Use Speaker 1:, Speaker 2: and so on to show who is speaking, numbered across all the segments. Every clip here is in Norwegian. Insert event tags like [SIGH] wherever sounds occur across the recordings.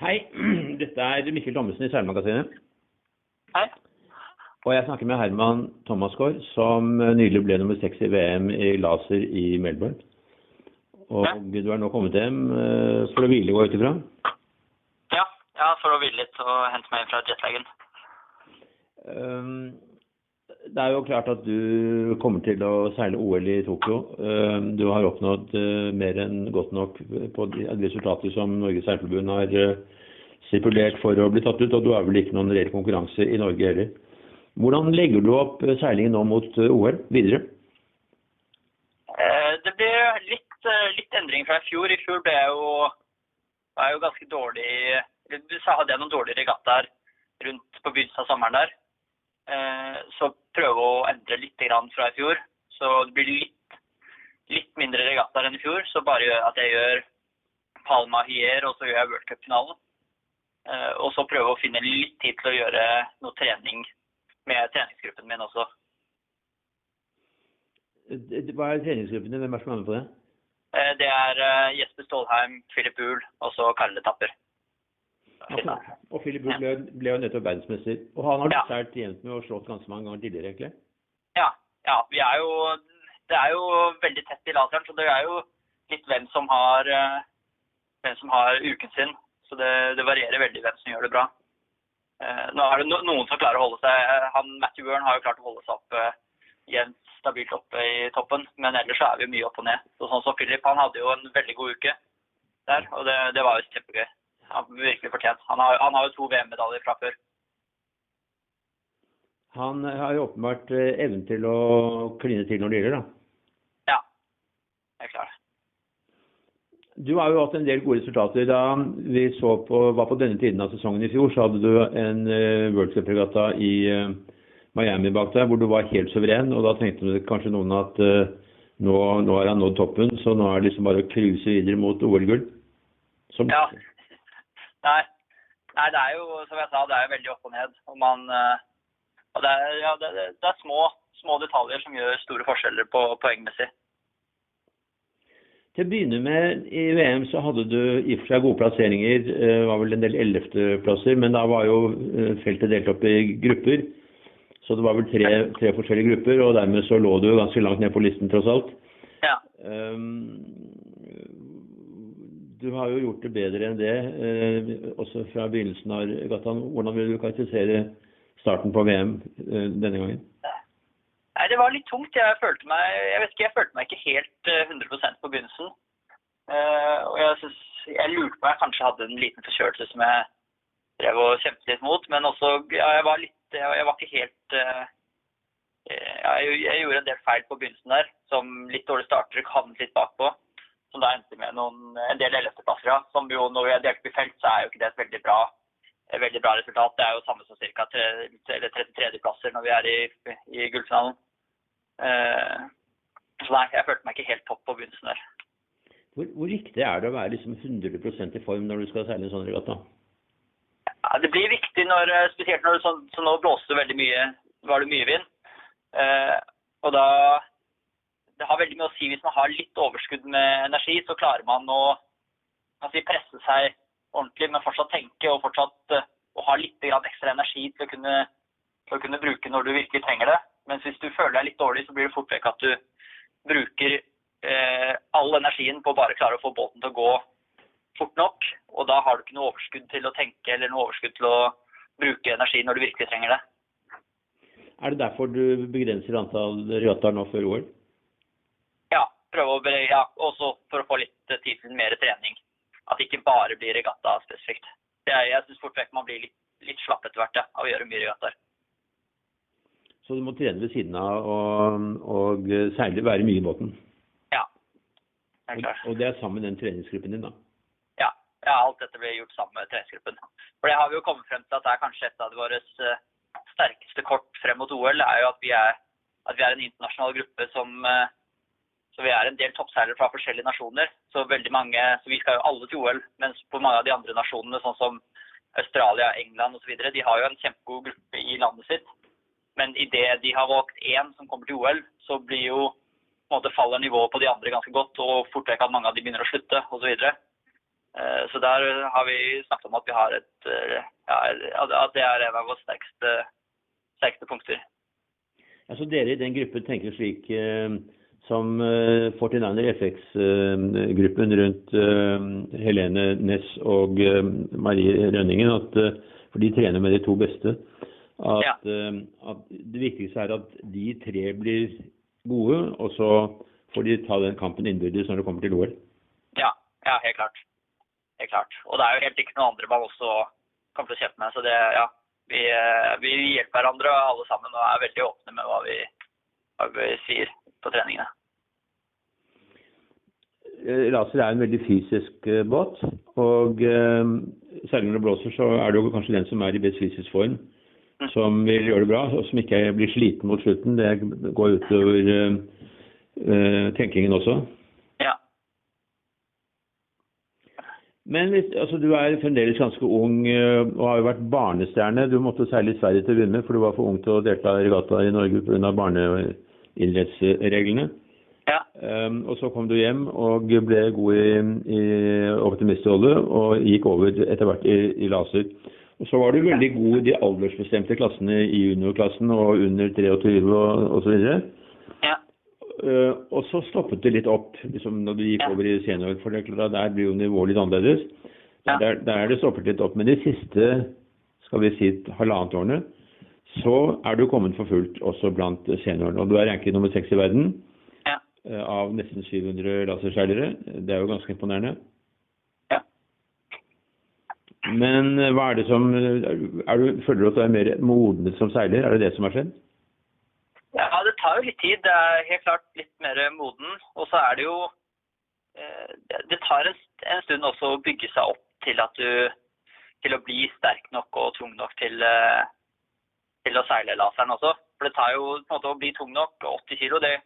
Speaker 1: Hei, [CLEARS THROAT] dette er Mikkel Thommessen i Seilmagasinet.
Speaker 2: Hei.
Speaker 1: Og jeg snakker med Herman Thomasgaard, som nylig ble nummer seks i VM i laser i Melbourne. Og
Speaker 2: Ja.
Speaker 1: du er nå kommet hjem eh, for å hvile, går jeg ut ifra?
Speaker 2: Ja, ja, for å hvile litt og hente meg inn fra jetlagen.
Speaker 1: Um, Det er jo klart at du kommer til å seile OL i Tokyo. Um, Du har oppnådd eh, mer enn godt nok på de resultater som Norges Seilforbund har eh, stipulert for å bli tatt ut, og du har vel ikke noen reell konkurranse i Norge heller. Hvordan legger du opp eh, seilingen nå mot eh, OL videre?
Speaker 2: Eh, Det ble litt, eh, litt endring fra i fjor. I fjor ble jeg jo, var jeg jo ganske dårlig Så hadde jeg noen dårlige regattaer rundt på begynnelsen av sommeren der. Eh, Så prøve å endre litt grann fra i fjor. Så det blir litt, litt mindre regattaer enn i fjor. Så bare gjør at jeg gjør Palma Hier, og så gjør jeg World Cup-finalen. Eh, Og så prøve å finne litt tid til å gjøre noe trening med treningsgruppen min også.
Speaker 1: Eh, Hva er treningsgruppen din? Hvem er som er med på det?
Speaker 2: Det er Jesper Stålheim, Philip Buhl og så Karle Tapper.
Speaker 1: Og Philip Bull ble, ble jo nettopp verdensmester. Og han har
Speaker 2: Ja.
Speaker 1: seilt jevnt med og slått ganske mange ganger tidligere, egentlig.
Speaker 2: Ja, ja, vi er jo Det er jo veldig tett i laseren, så det er jo litt hvem som har eh, hvem som har uken sin. Så det, det varierer veldig hvem som gjør det bra. Eh, Nå er det noen som klarer å holde seg han Matthew Bjørn har jo klart å holde seg opp jevnt stabilt oppe i toppen, men ellers er vi mye opp og ned. Så sånn som Philip, han hadde jo en veldig god uke der, og det, det var jo kjempegøy. Har virkelig fortjent. Han har, han har jo to VM-medaljer fra før.
Speaker 1: Han eh, har jo åpenbart eh, evnen til å kline til når det gjelder, da.
Speaker 2: Ja, helt klart.
Speaker 1: Du har jo hatt en del gode resultater. Da vi så på, var på denne tiden av sesongen i fjor, så hadde du en uh, World Cup-regatta i eh, Miami bak deg hvor du var helt suveren. og Da tenkte du kanskje noen at uh, nå, nå har han nådd toppen, så nå er det liksom bare å cruise videre mot OL-gull. Som-
Speaker 2: Ja. Nei. Nei, det er jo, som jeg sa, det er jo veldig opp og ned. Og man eh, og det, er, ja, det, det- er små, små detaljer som gjør store forskjeller på poengmessig.
Speaker 1: Til å begynne med, i VM så hadde du i og for seg gode plasseringer. Det var vel en del ellevteplasser, men da var jo eh, feltet delt opp i grupper. Så det var vel tre, tre forskjellige grupper, og dermed så lå du ganske langt ned på listen tross alt.
Speaker 2: Ja.
Speaker 1: Um, du har jo gjort det bedre enn det, eh, også fra begynnelsen av Gatan. Hvordan vil du karakterisere starten på VM eh, denne gangen?
Speaker 2: Nei, det var litt tungt. Jeg følte meg jeg vet ikke, jeg følte meg ikke helt eh, 100% på begynnelsen. Eh, og jeg, synes, jeg lurte på om jeg kanskje hadde en liten forkjølelse som jeg drev og kjempet litt mot. Men også, ja, jeg var litt Jeg, var ikke helt eh, jeg, jeg gjorde en del feil på begynnelsen der, som litt dårlig startere havnet litt bakpå. Som da endte med noen, en del ellevteplasser. Ja, som jo når vi er delt opp i felt, så er jo ikke det et veldig bra, et veldig bra resultat. Det er jo samme som ca. 33.-plasser når vi er i, i gullfinalen. Eh, så nei, jeg følte meg ikke helt topp på begynnelsen der.
Speaker 1: Hvor, hvor viktig er det å være liksom 100% i form når du skal seile en sånn regatta?
Speaker 2: Ja, det blir viktig når, eh, spesielt når det sånn, så nå blåste veldig mye, var det mye vind. Eh, og da Det har veldig mye å si hvis man har litt overskudd med energi, så klarer man å si, presse seg ordentlig, men fortsatt tenke og fortsatt uh, å ha litt ekstra energi til å, kunne, til å kunne bruke når du virkelig trenger det. Mens hvis du føler deg litt dårlig, så blir det fort vekk at du bruker uh, all energien på å bare klare å få båten til å gå fort nok. Og da har du ikke noe overskudd til å tenke eller noe overskudd til å bruke energi når du virkelig trenger det.
Speaker 1: Er det derfor du begrenser antall regattaer nå før OL?
Speaker 2: Prøve å ja, også for å få litt eh, tid til mer trening. At det ikke bare blir regatta spesifikt. Det er, jeg syns fort vekk man blir litt, litt slapp etter hvert ja, av å gjøre mye regattaer.
Speaker 1: Så du må trene ved siden av og, og særlig være mye i båten?
Speaker 2: Ja. Det er
Speaker 1: Og,
Speaker 2: klart.
Speaker 1: og det er sammen med den treningsgruppen din, da?
Speaker 2: Ja, ja, alt dette blir gjort sammen med treningsgruppen. For det har vi jo kommet frem til at det er kanskje et av våre eh, sterkeste kort frem mot OL, er jo at vi er, at vi er en internasjonal gruppe som eh, Så vi er en del toppseilere fra forskjellige nasjoner. Så veldig mange, så vi skal jo alle til OL, mens på mange av de andre nasjonene, sånn som Australia, England osv., de har jo en kjempegod gruppe i landet sitt. Men idet de har valgt én som kommer til OL, så blir jo på en måte faller nivået på de andre ganske godt, og fort vekk at mange av de begynner å slutte osv. Så, videre. Eh, så der har vi snakket om at vi har et eh, ja, at det er en av våre sterkeste, sterkeste punkter.
Speaker 1: Altså Dere i den gruppen tenker slik eh, som eh, 49er FX-gruppen rundt eh, Helene Næss og eh, Marie Rønningen, at, eh, for de trener med de to beste, at,
Speaker 2: Ja.
Speaker 1: eh, at det viktigste er at de tre blir gode, og så får de ta den kampen innbyrdes når det kommer til OL.
Speaker 2: Ja, ja, helt klart. Helt klart. Og det er jo helt ikke noen andre man også kan få å med. Så det, ja, vi, eh, vi hjelper hverandre alle sammen og er veldig åpne med hva vi, hva vi sier på treningene.
Speaker 1: Eh, Laser er en veldig fysisk eh, båt, og eh, særlig når det blåser, så er det jo kanskje den som er i best fysisk form,
Speaker 2: Mm.
Speaker 1: som vil gjøre det bra, og som ikke blir sliten mot slutten. Det går utover uh, eh, tenkingen også.
Speaker 2: Ja.
Speaker 1: Men hvis, altså, du er fremdeles ganske ung eh, og har jo vært barnestjerne. Du måtte i Sverige til å vinne, for du var for ung til å delta i regatta i Norge pga. Barneidrettsreglene.
Speaker 2: Ja.
Speaker 1: Um, og så kom du hjem og ble god i, i optimistrolle og gikk over etter hvert i, i laser. Og så var du veldig god i de aldersbestemte klassene i juniorklassen og under 23 og osv.
Speaker 2: Ja.
Speaker 1: Uh, og så stoppet det litt opp liksom, når du gikk
Speaker 2: Ja.
Speaker 1: over i senior, for det at der blir jo nivået litt annerledes.
Speaker 2: Ja.
Speaker 1: Der, der er det stoppet litt opp. Men de siste skal vi si halvannet årene så er du kommet for fullt også blant seniorene. Og du er ranket nummer seks i verden
Speaker 2: Ja.
Speaker 1: eh, av nesten 700 laserseilere. Det er jo ganske imponerende.
Speaker 2: Ja.
Speaker 1: Men eh, hva er det som er du, Føler du at du er mer modnet som seiler? Er det det som har skjedd?
Speaker 2: Ja, det tar jo litt tid. Det er helt klart litt mer moden. Og så er det jo eh, det- tar en, stund også å bygge seg opp til at du til å bli sterk nok og tung nok til, eh, til å seile laseren også. For det tar jo på en måte å bli tung nok. 80 kilo, det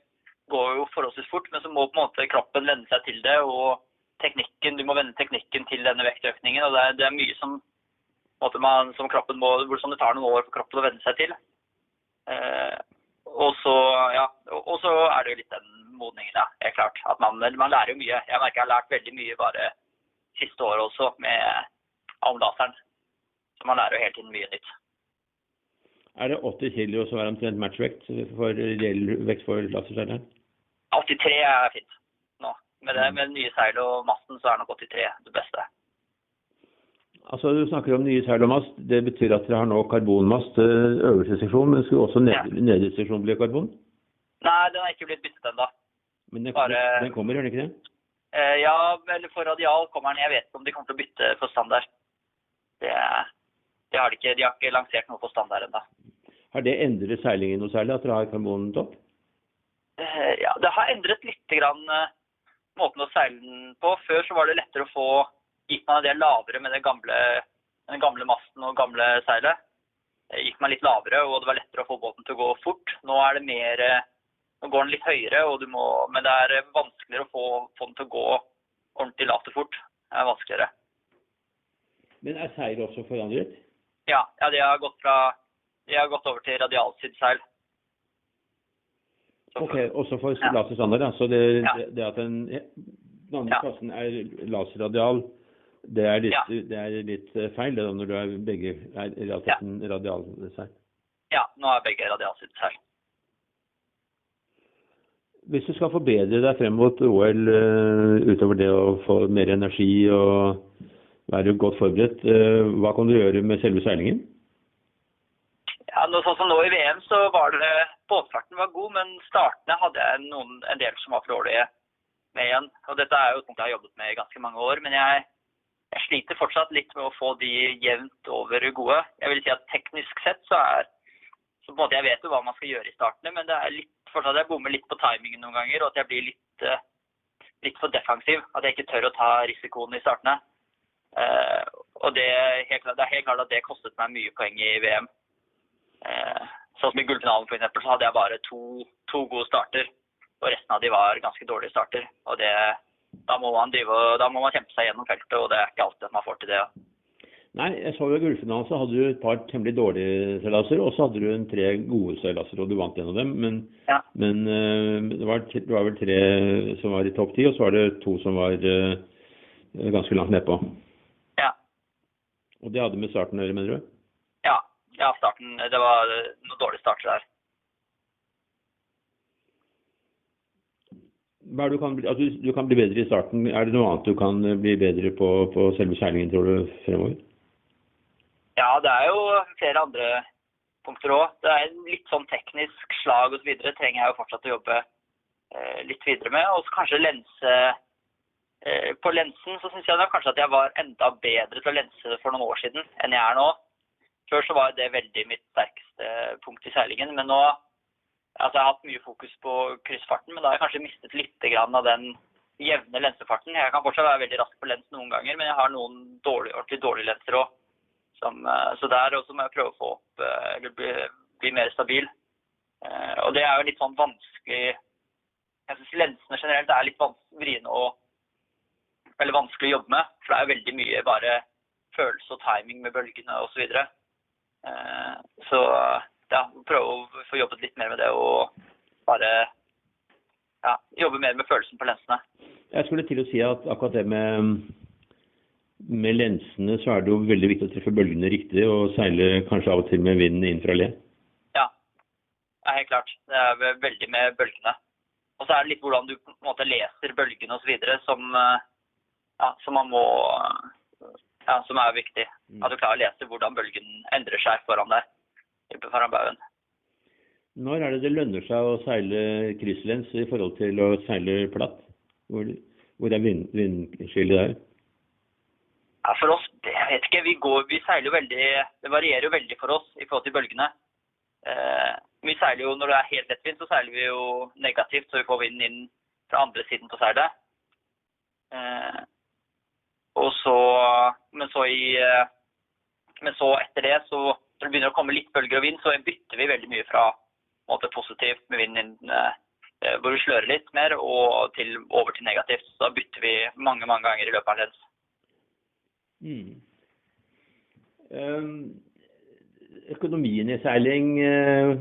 Speaker 2: går jo forholdsvis fort, men så må på en måte kroppen venne seg til det. Og teknikken, du må vende teknikken til denne vektøkningen. Og det er, det er mye som, man, som kroppen må, som det tar noen år for kroppen å venne seg til. Eh, og så, ja, og så er det jo litt den modningen, ja. Helt klart. At man, man lærer jo mye. Jeg merker jeg har lært veldig mye bare siste året også med om laseren. Så man lærer jo hele tiden mye nytt.
Speaker 1: Er det 80 kilo som er omtrent matchvekt for reell vekt for laserseileren?
Speaker 2: 83 er fint nå. Med det med nye seilet og masten så er nok 83 det beste.
Speaker 1: Altså, Du snakker om nye seil og mast. Det betyr at dere har nå karbonmast eh, øverste seksjon, men skulle også ned,
Speaker 2: Ja.
Speaker 1: nedre seksjon bli karbon?
Speaker 2: Nei, den har ikke blitt byttet ennå.
Speaker 1: Men den,
Speaker 2: Bare-
Speaker 1: den kommer, gjør den ikke det?
Speaker 2: Eh, ja, eller for radial kommer den. Jeg vet ikke om de kommer til å bytte for standard. Det, det har de ikke. De har ikke lansert noe på standard ennå.
Speaker 1: Har det endret seilingen noe særlig, at dere har karbontopp?
Speaker 2: Eh, Ja, det har endret litt grann, eh, måten å seile den på. Før så var det lettere å få Gikk man en del lavere med den gamle, den gamle masten og gamle seilet, eh, gikk man litt lavere, og det var lettere å få båten til å gå fort. Nå er det mer Nå går den litt høyere, og du må, men det er vanskeligere å få, få den til å gå ordentlig lavt og fort. Det er vanskeligere.
Speaker 1: Men er seilet også forandret?
Speaker 2: Ja, ja de, har gått fra, de har gått over til radialsideseil. Så-
Speaker 1: Ok, Også for
Speaker 2: Ja.
Speaker 1: laserstandard, da. Så det,
Speaker 2: Ja.
Speaker 1: det, det at den, den andre
Speaker 2: Ja.
Speaker 1: klassen er laserradial, det er litt,
Speaker 2: Ja.
Speaker 1: det er litt eh, feil det da, når du er begge er i realiteten radialseil.
Speaker 2: Ja, nå er begge radialsideseil.
Speaker 1: Hvis du skal forbedre deg frem mot OL eh, utover det å få mer energi og være godt forberedt, eh, hva kan du gjøre med selve seilingen?
Speaker 2: Ja, nå, sånn som nå i VM så var det Båtfarten var god, men startene hadde jeg noen, en del som var for dårlige med igjen. Og dette er jo noe jeg har jobbet med i ganske mange år. Men jeg, jeg sliter fortsatt litt med å få de jevnt over gode. Jeg vil si at teknisk sett så er så på en måte Jeg vet jo hva man skal gjøre i startene, men det er litt fortsatt jeg bommer litt på timingen noen ganger, og at jeg blir litt, eh, litt for defensiv. At jeg ikke tør å ta risikoen i startene. Eh, og det, helt klart- det er helt klart at det kostet meg mye poeng i VM. Eh, sånn som i gullfinalen for eksempel, så hadde jeg bare to, to gode starter. Og resten av de var ganske dårlige starter. Og det, da, må man drive, da må man kjempe seg gjennom feltet, og det er ikke alltid at man får til det.
Speaker 1: Nei, jeg så jo i gullfinalen så hadde du et par temmelig dårlige seilaser, og så hadde du en tre gode seilaser, og du vant en av dem. Men,
Speaker 2: Ja.
Speaker 1: men eh, det, var, det var vel tre som var i topp ti, og så var det to som var ganske langt nedpå. Og det hadde med starten å gjøre, mener du?
Speaker 2: Ja, ja starten Det var noen dårlige starter der.
Speaker 1: Er du, kan bli, altså, du kan bli bedre i starten. Er det noe annet du kan bli bedre på på selve seilingen, tror du, fremover?
Speaker 2: Ja, det er jo flere andre punkter òg. Det er litt sånn teknisk slag osv. trenger jeg jo fortsatt å jobbe eh, litt videre med. Og så kanskje lense På lensen så syns jeg da kanskje at jeg var enda bedre til å lense for noen år siden enn jeg er nå. Før så var det veldig mitt sterkeste punkt i seilingen. Men nå altså Jeg har hatt mye fokus på kryssfarten, men da har jeg kanskje mistet litt av den jevne lensefarten. Jeg kan fortsatt være veldig rask på lens noen ganger, men jeg har noen dårlig, ordentlig dårlige lenser òg. Så der også må jeg prøve å få opp eller bli, bli mer stabil. Og det er jo litt sånn vanskelig Jeg syns lensene generelt er litt vriene å Eller vanskelig å jobbe med. For det er jo veldig mye bare følelse og timing med bølgene osv. Så, videre. så ja, prøve å få jobbet litt mer med det og bare ja, jobbe mer med følelsen på lensene.
Speaker 1: Jeg skulle til å si at akkurat det med, med lensene, så er det jo veldig viktig å treffe bølgene riktig og seile kanskje av og til med vinden inn fra le.
Speaker 2: Ja, ja helt klart. Det er veldig med bølgene. Og så er det litt hvordan du på en måte leser bølgene osv. Som, ja, som man må ja, som er viktig. At du klarer å lese hvordan bølgen endrer seg foran deg foran baugen.
Speaker 1: Når er det det lønner seg å seile krysslens i forhold til å seile platt? Hvor, hvor er vind, vindskillet der?
Speaker 2: Ja, for oss, det, jeg vet ikke. Vi, går, vi seiler jo veldig Det varierer jo veldig for oss i forhold til bølgene. Eh, vi seiler jo, Når det er helt lettvind, så seiler vi jo negativt, så vi får vinden inn fra andre siden på seilet. Eh, så, men så i Men så etter det så når det begynner å komme litt bølger og vind, så bytter vi veldig mye fra måte, positivt med vinden eh, hvor vi slører litt mer, og til, over til negativt. Så da bytter vi mange mange ganger i løpet av en lens.
Speaker 1: Mm. Um, økonomien i seiling uh,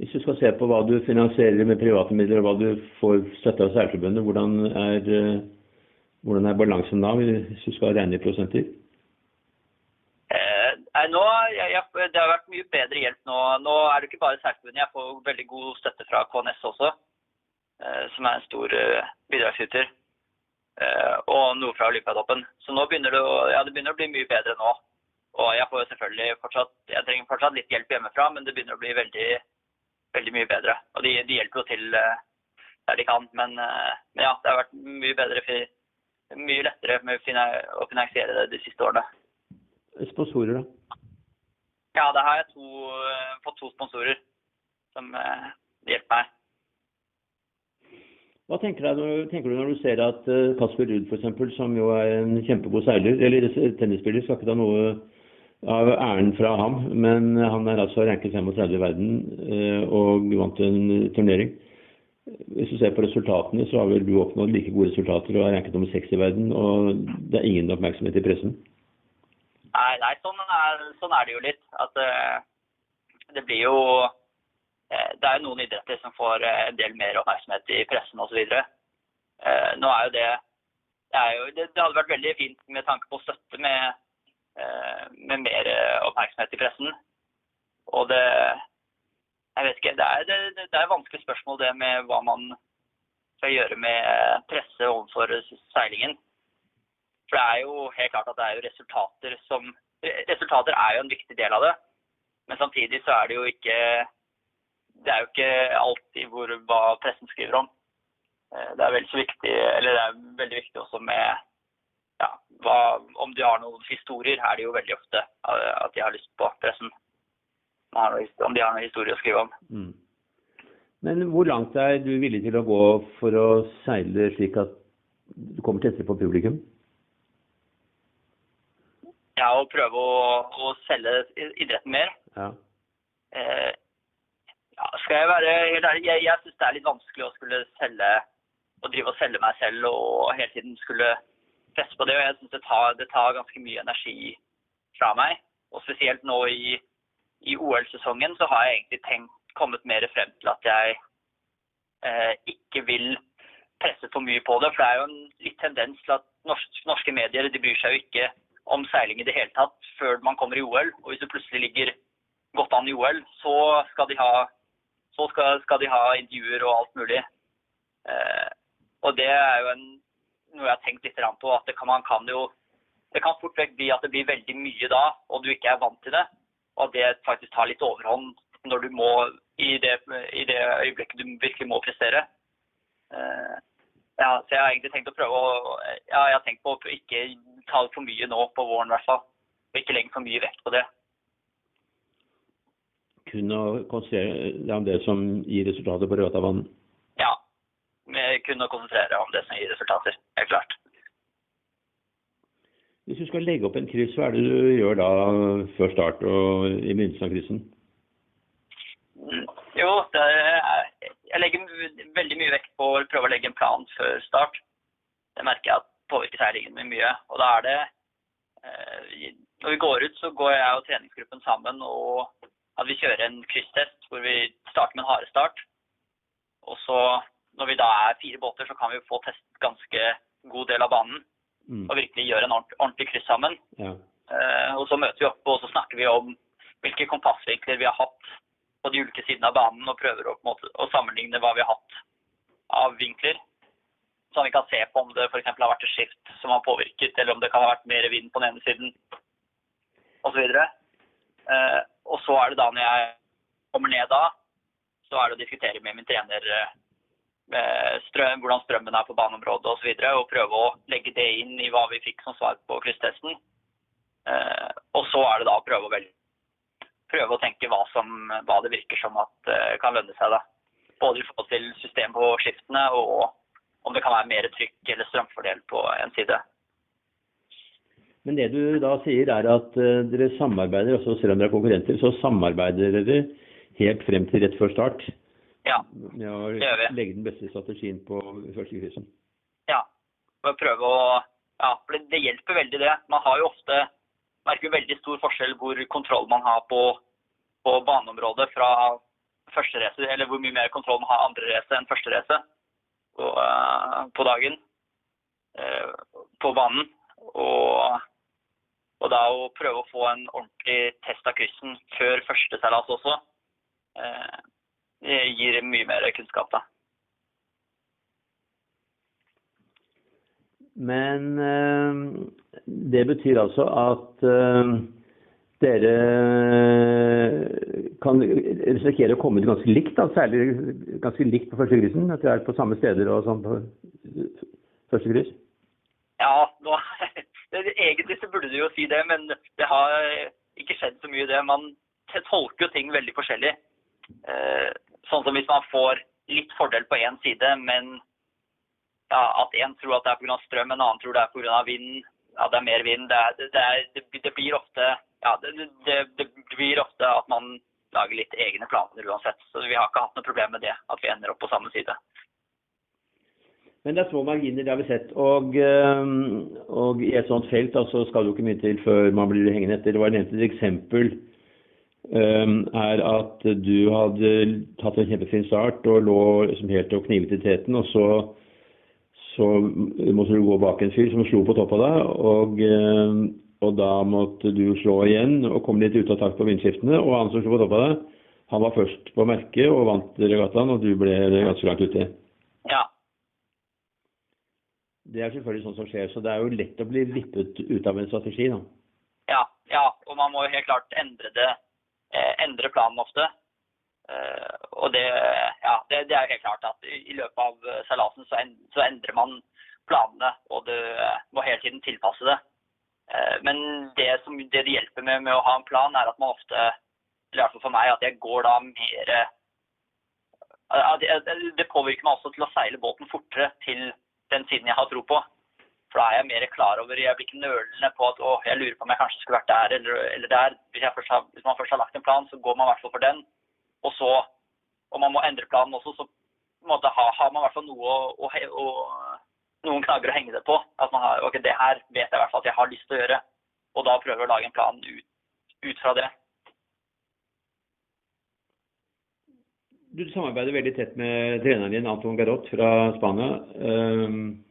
Speaker 1: Hvis du skal se på hva du finansierer med private midler, og hva du får støtte av Seilforbundet, hvordan er, uh, hvordan er balansen da, hvis du skal regne i prosenter?
Speaker 2: Nei, nå, jeg, jeg, Det har vært mye bedre hjelp nå. Nå er det ikke bare Særforbundet. Jeg får veldig god støtte fra KNS også, eh, som er en stor eh, bidragsyter. Eh, og noe fra Olympiatoppen. Så nå begynner det, å, ja, det begynner å bli mye bedre nå. Og jeg får selvfølgelig fortsatt jeg trenger fortsatt litt hjelp hjemmefra, men det begynner å bli veldig, veldig mye bedre. Og de, de hjelper jo til der de kan. Men, men, ja, det har vært mye bedre, mye lettere med å finansiere det de siste årene.
Speaker 1: Sponsorer, da?
Speaker 2: Ja, det har jeg to, fått to sponsorer som eh, hjelper meg.
Speaker 1: Hva tenker du, tenker du, når du ser at Kasper Ruud f.eks., som jo er en kjempegod seiler, eller tennisspiller, skal ikke ta noe av æren fra ham, men han er altså ranket 35 i verden og vant en turnering. Hvis du ser på resultatene, så har vel du oppnådd like gode resultater og er ranket nummer seks i verden, og det er ingen oppmerksomhet i pressen?
Speaker 2: Nei, nei sånn, er, sånn, er, det jo litt. At uh, det blir jo uh, Det er jo noen idretter som får uh, en del mer oppmerksomhet i pressen osv. Nå er jo det det, jo, det, hadde vært veldig fint med tanke på støtte med, med mer oppmerksomhet i pressen. Og det Jeg vet ikke. Det er, det, det er vanskelig spørsmål det med hva man skal gjøre med presse overfor seilingen. For det er jo helt klart at det er jo resultater som Resultater er jo en viktig del av det. Men samtidig så er det jo ikke Det er jo ikke alltid hvor, hva pressen skriver om. Eh, det er veldig viktig, eller det er veldig viktig også med ja, hva, om de har noen historier, er det jo veldig ofte at de har lyst på pressen. Om de har noen historie å skrive om. Mm.
Speaker 1: Men hvor langt er du villig til å gå for å seile slik at du kommer tettere på publikum?
Speaker 2: ja, å prøve å, å, selge idretten mer. Ja. Eh, ja, skal jeg være helt ærlig, jeg, jeg syns det er litt vanskelig å skulle selge og drive og selge meg selv og hele tiden skulle presse på det. og Jeg syns det, det, tar ganske mye energi fra meg. Og spesielt nå i, i OL-sesongen så har jeg egentlig tenkt, kommet mer frem til at jeg eh, ikke vil presse for mye på det. For det er jo en litt tendens til at norske, norske medier de bryr seg jo ikke om seiling i det hele tatt før man kommer i OL. Og hvis du plutselig ligger godt an i OL, så skal de ha, skal, skal de ha intervjuer og alt mulig. Eh, og det er jo en, noe jeg har tenkt litt på. at det kan, man kan jo det kan fort vekk bli at det blir veldig mye da, og du ikke er vant til det. Og at det faktisk tar litt overhånd når du må, i det, i det øyeblikket du virkelig må prestere. Uh, ja, så jeg har egentlig tenkt å prøve å ja, jeg har tenkt på å ikke ta for mye nå på våren i hvert fall. Og ikke legge for mye vekt på det.
Speaker 1: Kun å konsentrere deg om det som gir resultater på Røatavann?
Speaker 2: Ja. Kun å konsentrere om det som gir resultater. Helt klart.
Speaker 1: Hvis du skal legge opp en kryss, hva er det du gjør da før start og i begynnelsen av kryssen?
Speaker 2: Jo, er, jeg legger veldig mye vekt på å prøve å legge en plan før start. Det merker jeg at påvirker seilingen min mye. Og da er det eh, Når vi går ut, så går jeg og treningsgruppen sammen og at vi kjører en krysstest hvor vi starter med en harestart. Og så, når vi da er fire båter, så kan vi få testet ganske god del av banen. Og virkelig gjøre en ordentlig, kryss sammen. Ja. Uh, og så møter vi opp og så snakker vi om hvilke kompassvinkler vi har hatt på de ulike sidene av banen, og prøver å, måte, å sammenligne hva vi har hatt av vinkler. Så vi kan se på om det f.eks. har vært et skift som har påvirket, eller om det kan ha vært mer vind på den ene siden osv. Eh, og så er det da når jeg kommer ned da, så er det å diskutere med min trener uh, strøm, hvordan strømmen er på baneområdet osv. Og, så videre, og prøve å legge det inn i hva vi fikk som svar på krysstesten. Eh, og så er det da å prøve å, velge, prøve å tenke hva, som, hva, det virker som at uh, kan lønne seg. da. Både i forhold til system på skiftene og om det kan være mer trykk eller strømfordel på en side.
Speaker 1: Men det du da sier er at dere samarbeider, også selv om dere er konkurrenter, så samarbeider dere helt frem til rett før start?
Speaker 2: Ja,
Speaker 1: med å legge den beste strategien på første kryssen.
Speaker 2: Ja, for å prøve å Ja, for det, det, hjelper veldig, det. Man har jo ofte merker veldig stor forskjell hvor kontroll man har på, på baneområdet fra første race, eller hvor mye mer kontroll man har andre race enn første race uh, på, dagen uh, på banen. Og, og da å prøve å få en ordentlig test av kryssen før første seilas også. Uh, gir mye mer kunnskap, da.
Speaker 1: Men øh, det betyr altså at øh, dere kan risikere å komme ut ganske likt, da, særlig ganske likt på første krisen? At dere er på samme steder og sånn på første kryss?
Speaker 2: Ja, nå, [LAUGHS] egentlig så burde du jo si det, men det har ikke skjedd så mye det. Man tolker jo ting veldig forskjellig. Sånn som hvis man får litt fordel på én side, men ja, at én tror at det er pga. strøm, en annen tror det er pga. vind, ja, det er mer vind. Det, er, det, er, det blir ofte ja, det, blir ofte at man lager litt egne planer uansett. Så vi har ikke hatt noe problem med det, at vi ender opp på samme side.
Speaker 1: Men det er små marginer, det har vi sett. Og, og i et sånt felt altså, skal det jo ikke mye til før man blir hengende etter. Det var nevnt et eksempel Ehm, er at du hadde tatt en kjempefin start og lå liksom helt og knivet i teten. Og så, så, måtte du gå bak en fyr som slo på toppen av deg. Og, ehm, og, da måtte du slå igjen og komme litt ut av takt på vindskiftene. Og han som slo på toppen av deg, han var først på merket og vant regattaen, og du ble ganske langt uti.
Speaker 2: Ja.
Speaker 1: Det er selvfølgelig sånn som skjer, så det er jo lett å bli vippet ut av en strategi. da.
Speaker 2: Ja, ja, og man må jo helt klart endre det endre planen ofte. Eh, og det, ja, det, det, er helt klart at i løpet av seilasen så, så, endrer man planene, og du må hele tiden tilpasse det. Eh, men det, som, det det hjelper med, med å ha en plan, er at man ofte, eller i hvert fall for meg, at jeg går da mer Det påvirker meg også til å seile båten fortere til den siden jeg har tro på. For da er jeg mer klar over Jeg blir ikke nølende på at å, jeg lurer på om jeg kanskje skulle vært der eller, eller der. Hvis, har, hvis, man først har lagt en plan, så går man i hvert fall for den. Og så, om man må endre planen også, så måte, har, har man i hvert fall noe å, å, noen knagger å henge det på. At man har, ok, det her vet jeg i hvert fall at jeg har lyst til å gjøre. Og da prøver jeg å lage en plan ut, ut fra det.
Speaker 1: Du samarbeider veldig tett med treneren din, Anton Garot fra Spania. Um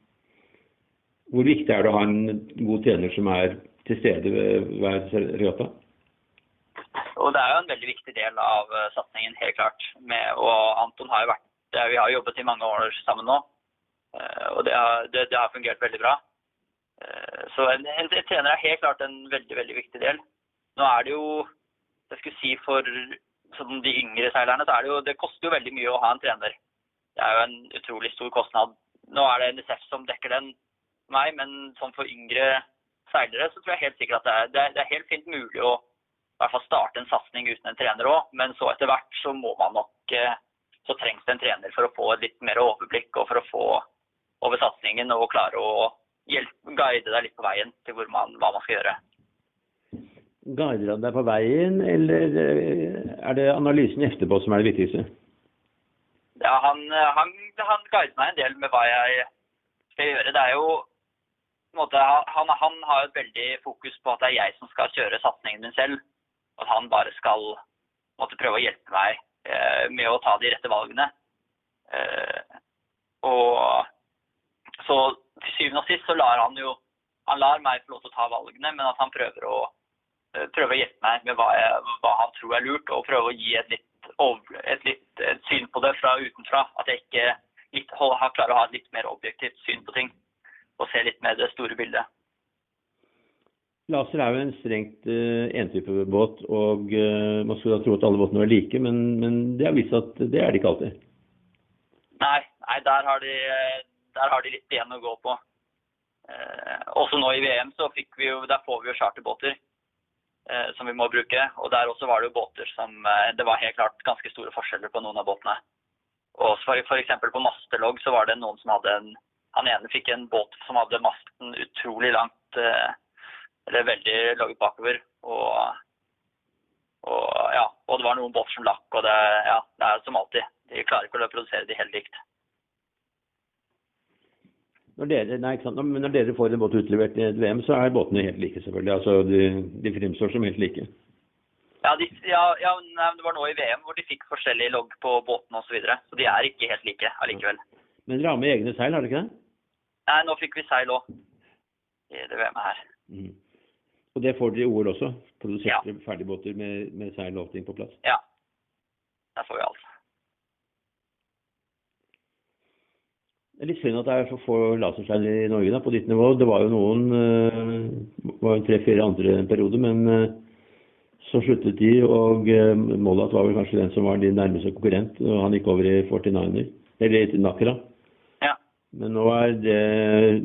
Speaker 1: Hvor viktig er det å ha en god trener som er til stede ved hver regatta?
Speaker 2: Og Det er jo en veldig viktig del av uh, satsingen, helt klart. Med, og Anton har jo vært Vi har jobbet i mange år sammen nå, uh, og det har, det, det har, fungert veldig bra. Uh, så en, en, en, trener er helt klart en veldig, veldig viktig del. Nå er det jo jeg skulle si For sånn, de yngre seilerne så er det jo Det koster jo veldig mye å ha en trener. Det er jo en utrolig stor kostnad. Nå er det NSF som dekker den meg, men sånn for yngre seilere så tror jeg helt sikkert at det er, det er, det er helt fint mulig å i hvert fall starte en satsing uten en trener òg. Men så etter hvert så må man nok eh, Så trengs det en trener for å få et litt mer overblikk og for å få over satsingen og klare å hjelpe, guide deg litt på veien til man, hva man skal gjøre.
Speaker 1: Guider han deg på veien, eller eh, er det analysen etterpå som er det viktigste?
Speaker 2: Ja, han, han, han guider meg en del med hva jeg skal gjøre. Det er jo måte, han, han, har et veldig fokus på at det er jeg som skal kjøre satsingen min selv. At han bare skal måtte prøve å hjelpe meg eh, med å ta de rette valgene. Eh, og så til syvende og sist så lar han jo Han lar meg få lov til å ta valgene, men at han prøver å, eh, prøver å hjelpe meg med hva, jeg, hva, han tror er lurt, og prøve å gi et litt, et litt et syn på det fra utenfra. At jeg ikke litt, klarer å ha et litt mer objektivt syn på ting, og se litt mer det store bildet.
Speaker 1: Laser er jo en strengt uh, entype båt, og uh, man skulle da tro at alle båtene var like, men, men, det har vist seg at det er de ikke alltid.
Speaker 2: Nei, nei der, har de, der har de litt igjen å gå på. Uh, også nå i VM så fikk vi jo, der får vi jo charterbåter som vi må bruke. Og der også var det jo båter som Det var helt klart ganske store forskjeller på noen av båtene. Og eksempel på mastelogg så var det noen som hadde en Han ene fikk en båt som hadde masten utrolig langt eller veldig laget bakover. Og, og, ja, og det var noen båter som lakk, og det, ja, det er som alltid. De klarer ikke å produsere de helt likt.
Speaker 1: Når dere, nei, når dere får en båt utlevert i et VM, så er båtene helt like, selvfølgelig. Altså, De, de fremstår som helt like.
Speaker 2: Ja, de, ja, ja det var nå i VM hvor de fikk forskjellige logg på båtene osv. Så, videre. så de er ikke helt like allikevel.
Speaker 1: Men dere har med egne seil, har dere ikke det?
Speaker 2: Nei, nå fikk vi seil òg det VM-et her. Mm.
Speaker 1: Og det får dere i OL også? Produserte ja. ferdigbåter med, med seil og allting på plass?
Speaker 2: Ja. Der får vi alt.
Speaker 1: Det er litt synd at det er så få laserseil i Norge da, på ditt nivå. Det var jo noen Det var jo tre-fire andre en periode, men uh, så sluttet de. Og uh, Mollat var vel kanskje den som var din nærmeste konkurrent. og Han gikk over i 49er, eller i Nakra. Men nå er det,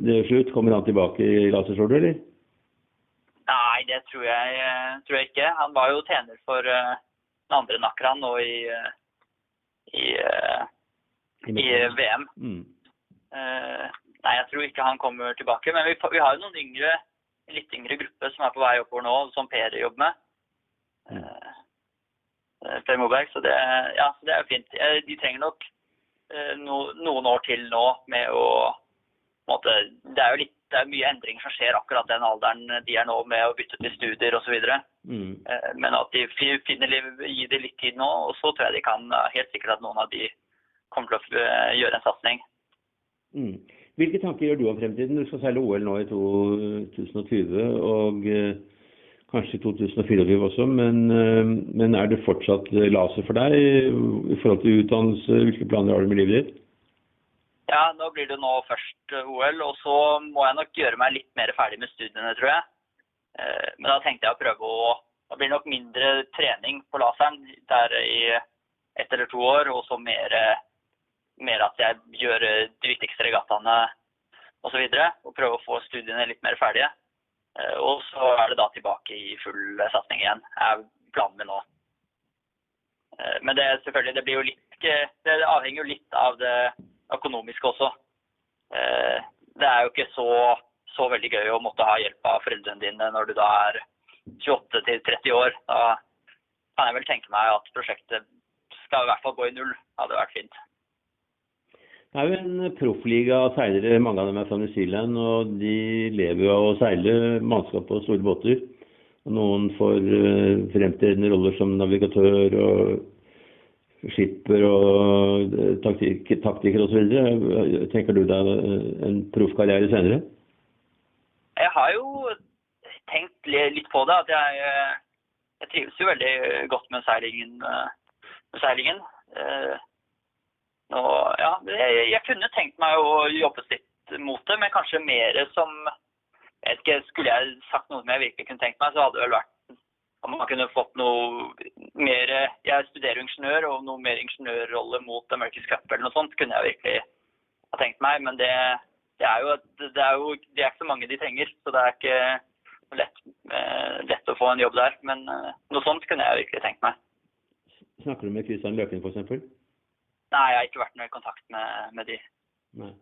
Speaker 1: det slutt. Kommer han tilbake i laserskjorte, eller?
Speaker 2: Nei, det tror jeg, eh, tror jeg, ikke. Han var jo tjener for uh, den andre Nakran nå i, uh, i, uh, i, VM. Mm. nei, jeg tror ikke han kommer tilbake. Men vi, vi har jo noen yngre, litt yngre gruppe som er på vei oppover nå, som Per jobber med. Mm. Per Moberg. Så det, ja, så det er jo fint. De trenger nok no, noen år til nå med å måte, Det er jo litt det er mye endringer som skjer akkurat den alderen de er nå med å bytte til studier osv. Mm. Eh, men at de finner gir det litt tid nå, og så tror jeg de kan helt sikkert at noen av de kommer til å eh, gjøre en satsing.
Speaker 1: Mm. Hvilke tanker gjør du om fremtiden? Du skal seile OL nå i 2020 og eh, kanskje 2024 også. Men, eh, men, er det fortsatt laser for deg i forhold til utdannelse? Hvilke planer har du med livet ditt?
Speaker 2: Ja, nå blir det nå først eh, OL, og så må jeg nok gjøre meg litt mer ferdig med studiene, tror jeg. Eh, men da tenkte jeg å prøve å Det blir nok mindre trening på laseren der i ett eller to år, og så mer, mer at jeg gjør de viktigste regattaene osv. Og, så og prøve å få studiene litt mer ferdige. Eh, og så er det da tilbake i full satsing igjen, er planen min nå. Men det, selvfølgelig, det blir jo litt Det avhenger jo litt av det økonomiske også. Eh, det er jo ikke så, så, veldig gøy å måtte ha hjelp av foreldrene dine når du da er 28 til 30 år. Da kan jeg vel tenke meg at prosjektet skal i hvert fall gå i null. Det hadde vært fint.
Speaker 1: Det er jo en proffliga av seilere. Mange av dem er fra New Zealand. Og de lever jo av å seile mannskap på store båter. Og noen får eh, fremtredende roller som navigatør og skipper og eh, taktik, taktiker osv. Tenker du deg en proffkarriere senere?
Speaker 2: jeg har jo tenkt litt på det. At jeg, eh, jeg trives jo veldig godt med seilingen. Eh, med seilingen. Og, ja, jeg, jeg, kunne tenkt meg å jobbe litt mot det, men kanskje mer som jeg vet ikke, Skulle jeg sagt noe som jeg virkelig kunne tenkt meg, så hadde det vel vært om man kunne fått noe mer Jeg studerer ingeniør, og noe mer ingeniørrolle mot America's Cup eller noe sånt kunne jeg virkelig ha tenkt meg. Men det, det, er, jo, det er jo det er ikke så mange de trenger, så det er ikke lett, eh, lett å få en jobb der. Men eh, noe sånt kunne jeg virkelig tenkt meg.
Speaker 1: Snakker du med Kristian Løken f.eks.?
Speaker 2: Nei, jeg har ikke vært noe i kontakt med, med de.
Speaker 1: Nei.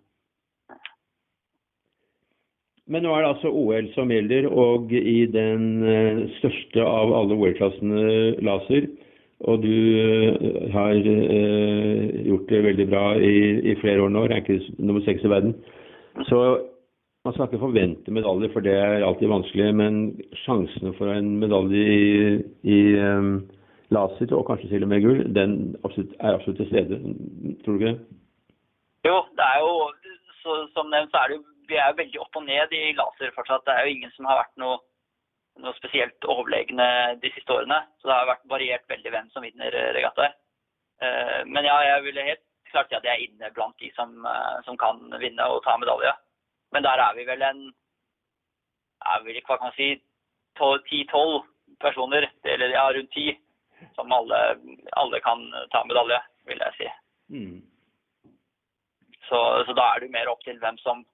Speaker 1: Men nå er det altså OL som gjelder, og i den eh, største av alle OL-klassene laser. Og du eh, har eh, gjort det veldig bra i, i flere år nå, ranket nummer seks i verden. Så man skal ikke forvente medaljer, for det er alltid vanskelig. Men sjansene for en medalje i, i um, laser, og kanskje til og med gull, den er absolutt til stede. Tror du ikke det?
Speaker 2: Jo, det er jo så, som nevnt så er det jo vi er veldig opp og ned i laser fortsatt. Det er jo ingen som har vært noe, noe spesielt overlegne de siste årene. Så det har vært variert veldig hvem som vinner regattaer. Eh, men ja, jeg ville helt klart si at jeg er inne blant de som, eh, som kan vinne og ta medalje. Men der er vi vel en er vi, hva kan man si, ti-tolv personer, eller ja, rundt ti, som alle, alle, kan ta medalje, vil jeg si. Mm. Så, så, da er det mer opp til hvem som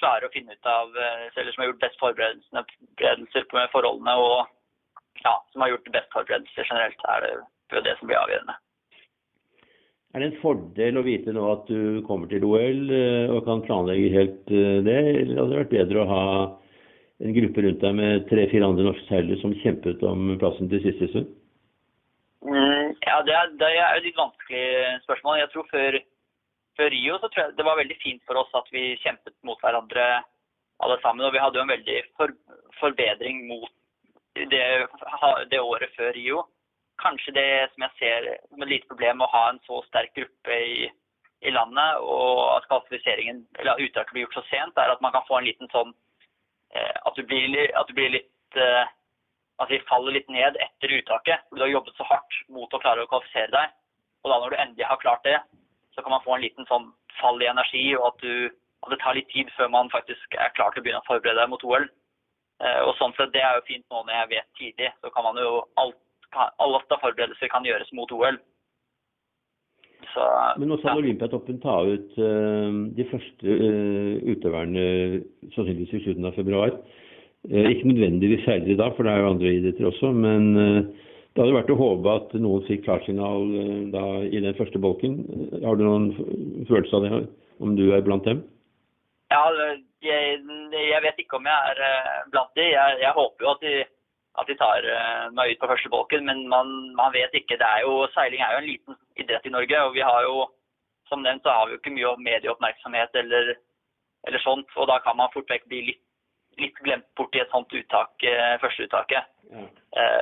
Speaker 2: klarer å finne ut av eh, Eller som har gjort best forberedelser på forholdene og ja, som har gjort best forberedelser generelt, er det, jo det som blir avgjørende.
Speaker 1: Er det en fordel å vite nå at du kommer til OL eh, og kan planlegge helt eh, det, eller hadde det vært bedre å ha en gruppe rundt deg med tre-fire andre norske seilere som kjempet om plassen til siste stund?
Speaker 2: Mm, ja, det er, det er et litt vanskelig spørsmål. Jeg tror før før Rio så tror jeg det var veldig fint for oss at vi kjempet mot hverandre alle sammen. Og vi hadde jo en veldig for, forbedring mot det, det, året før Rio. Kanskje det som jeg ser som et lite problem å ha en så sterk gruppe i, i landet, og at kvalifiseringen, eller uttaket blir gjort så sent, er at man kan få en liten sånn eh, At du blir, at du blir litt eh, At vi faller litt ned etter uttaket. fordi du har jobbet så hardt mot å klare å kvalifisere deg. Og da når du endelig har klart det, så kan man få en liten sånn fall i energi, og at, du, at, det tar litt tid før man faktisk er klar til å begynne å forberede deg mot OL. Eh, og sånn sett, Det er jo fint nå når jeg vet tidlig, så kan man jo alt, alt av forberedelser kan gjøres mot OL.
Speaker 1: Så, Men nå skal ja. Olympiatoppen ta ut uh, de første uh, utøverne sannsynligvis i slutten av februar. Uh, ikke nødvendigvis seilere da, for det er jo andre idretter også. Men det hadde vært å håpe at noen fikk klarsignal eh, da, i den første bolken. Har du noen følelse av det, om du er blant dem?
Speaker 2: Ja, jeg, jeg vet ikke om jeg er eh, blant de. Jeg, jeg håper jo at de, at de tar eh, meg ut på første bolken, men man, man, vet ikke. Er jo, Seiling er jo en liten idrett i Norge, og vi har jo som nevnt så har vi jo ikke mye medieoppmerksomhet eller, eller sånt. Og da kan man fort vekk bli litt, litt glemt bort i et sånt uttak, førsteuttaket. Ja.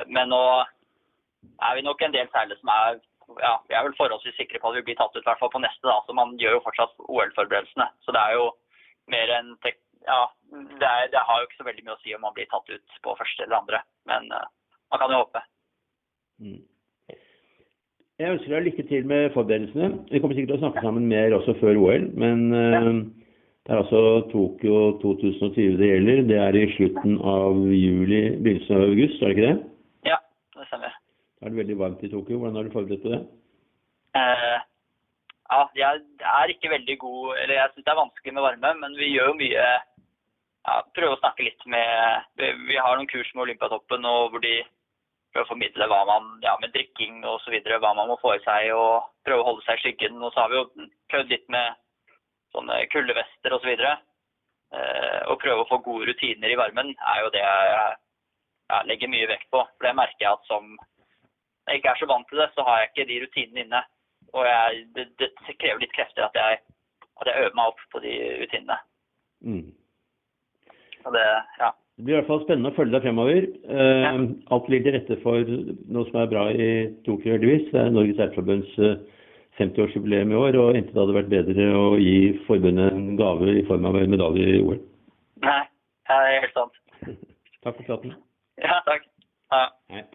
Speaker 2: Men nå er vi nok en del seilere som er ja, vi er vel forholdsvis sikre på at vi blir tatt ut, i hvert fall på neste. da, så Man gjør jo fortsatt OL-forberedelsene. Så det er jo mer enn ja, det, er, det, har jo ikke så veldig mye å si om man blir tatt ut på første eller andre. Men uh, man kan jo håpe. Mm.
Speaker 1: Jeg ønsker deg lykke til med forberedelsene. Vi kommer sikkert til å snakke sammen mer også før OL. Men uh. Det er altså Tokyo 2020 det gjelder. Det er i slutten av juli, begynnelsen av august, er det ikke det?
Speaker 2: Ja, det stemmer.
Speaker 1: Da er det veldig varmt i Tokyo. Hvordan har du forberedt på det?
Speaker 2: Eh, ja, jeg er ikke veldig god Eller jeg syns det er vanskelig med varme, men vi gjør jo mye ja, Prøver å snakke litt med Vi, har noen kurs med Olympiatoppen og hvor de prøver å formidle hva man ja, med drikking osv. Hva man må få i seg og prøve å holde seg i skyggen. Og så har vi jo prøvd litt med sånne kuldevester osv. Så eh, å prøve å få gode rutiner i varmen er jo det jeg legger mye vekt på. For det merker jeg at som jeg ikke er så vant til det, så har jeg ikke de rutinene inne. Og jeg, det, det, krever litt krefter at jeg, at jeg, øver meg opp på de rutinene. Mm. Det, ja.
Speaker 1: Det blir i hvert fall spennende å følge deg fremover. Eh, ja. Alt ligger til rette for noe som er bra i Tokyo, heldigvis. Det er Norges Seilforbunds 50-årsjubileum i år, og enten det hadde vært bedre å gi forbundet en gave i form av en medalje i OL.
Speaker 2: Nei, det er helt sant.
Speaker 1: takk for praten. Ja, takk. Ja. Nei.